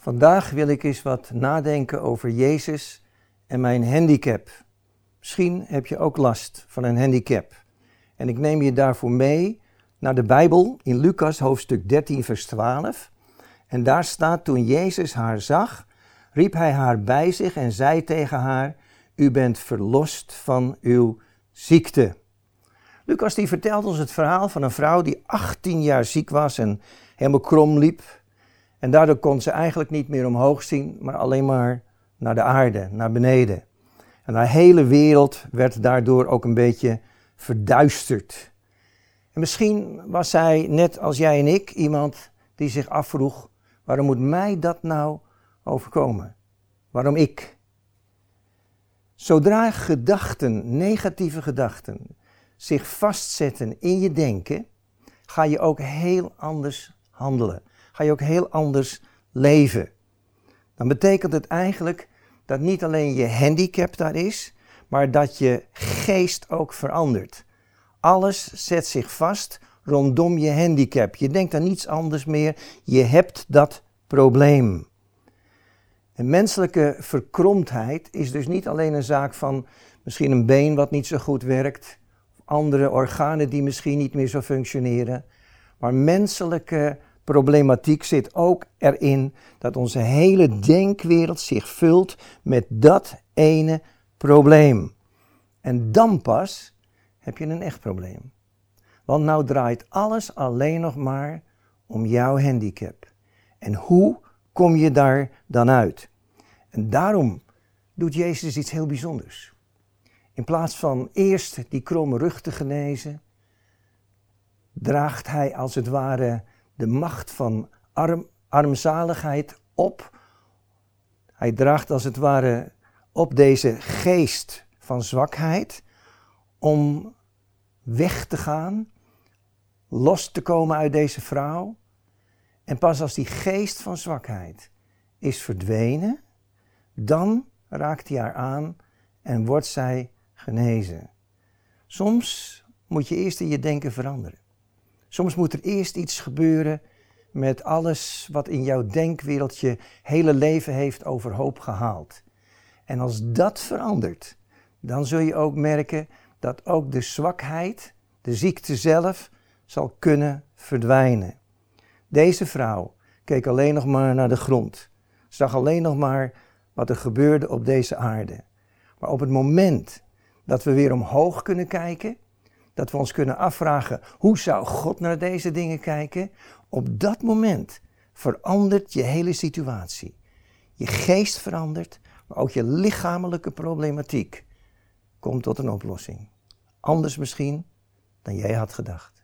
Vandaag wil ik eens wat nadenken over Jezus en mijn handicap. Misschien heb je ook last van een handicap. En ik neem je daarvoor mee naar de Bijbel in Lucas hoofdstuk 13, vers 12. En daar staat: Toen Jezus haar zag, riep hij haar bij zich en zei tegen haar: U bent verlost van uw ziekte. Lucas die vertelt ons het verhaal van een vrouw die 18 jaar ziek was en helemaal krom liep. En daardoor kon ze eigenlijk niet meer omhoog zien, maar alleen maar naar de aarde, naar beneden. En haar hele wereld werd daardoor ook een beetje verduisterd. En misschien was zij, net als jij en ik, iemand die zich afvroeg: waarom moet mij dat nou overkomen? Waarom ik? Zodra gedachten, negatieve gedachten, zich vastzetten in je denken, ga je ook heel anders handelen. Ga je ook heel anders leven. Dan betekent het eigenlijk dat niet alleen je handicap daar is, maar dat je geest ook verandert. Alles zet zich vast rondom je handicap. Je denkt aan niets anders meer. Je hebt dat probleem. Menselijke verkromdheid is dus niet alleen een zaak van misschien een been wat niet zo goed werkt, andere organen die misschien niet meer zo functioneren. Maar menselijke problematiek zit ook erin dat onze hele denkwereld zich vult met dat ene probleem. En dan pas heb je een echt probleem. Want nou draait alles alleen nog maar om jouw handicap. En hoe kom je daar dan uit? En daarom doet Jezus iets heel bijzonders. In plaats van eerst die kromme rug te genezen, draagt hij als het ware de macht van arm, armzaligheid op. Hij draagt als het ware op deze geest van zwakheid om weg te gaan, los te komen uit deze vrouw. En pas als die geest van zwakheid is verdwenen, dan raakt hij haar aan en wordt zij genezen. Soms moet je eerst in je denken veranderen. Soms moet er eerst iets gebeuren met alles wat in jouw denkwereld je hele leven heeft overhoop gehaald. En als dat verandert, dan zul je ook merken dat ook de zwakheid, de ziekte zelf, zal kunnen verdwijnen. Deze vrouw keek alleen nog maar naar de grond, zag alleen nog maar wat er gebeurde op deze aarde. Maar op het moment dat we weer omhoog kunnen kijken, dat we ons kunnen afvragen, hoe zou God naar deze dingen kijken? Op dat moment verandert je hele situatie. Je geest verandert, maar ook je lichamelijke problematiek komt tot een oplossing. Anders misschien dan jij had gedacht.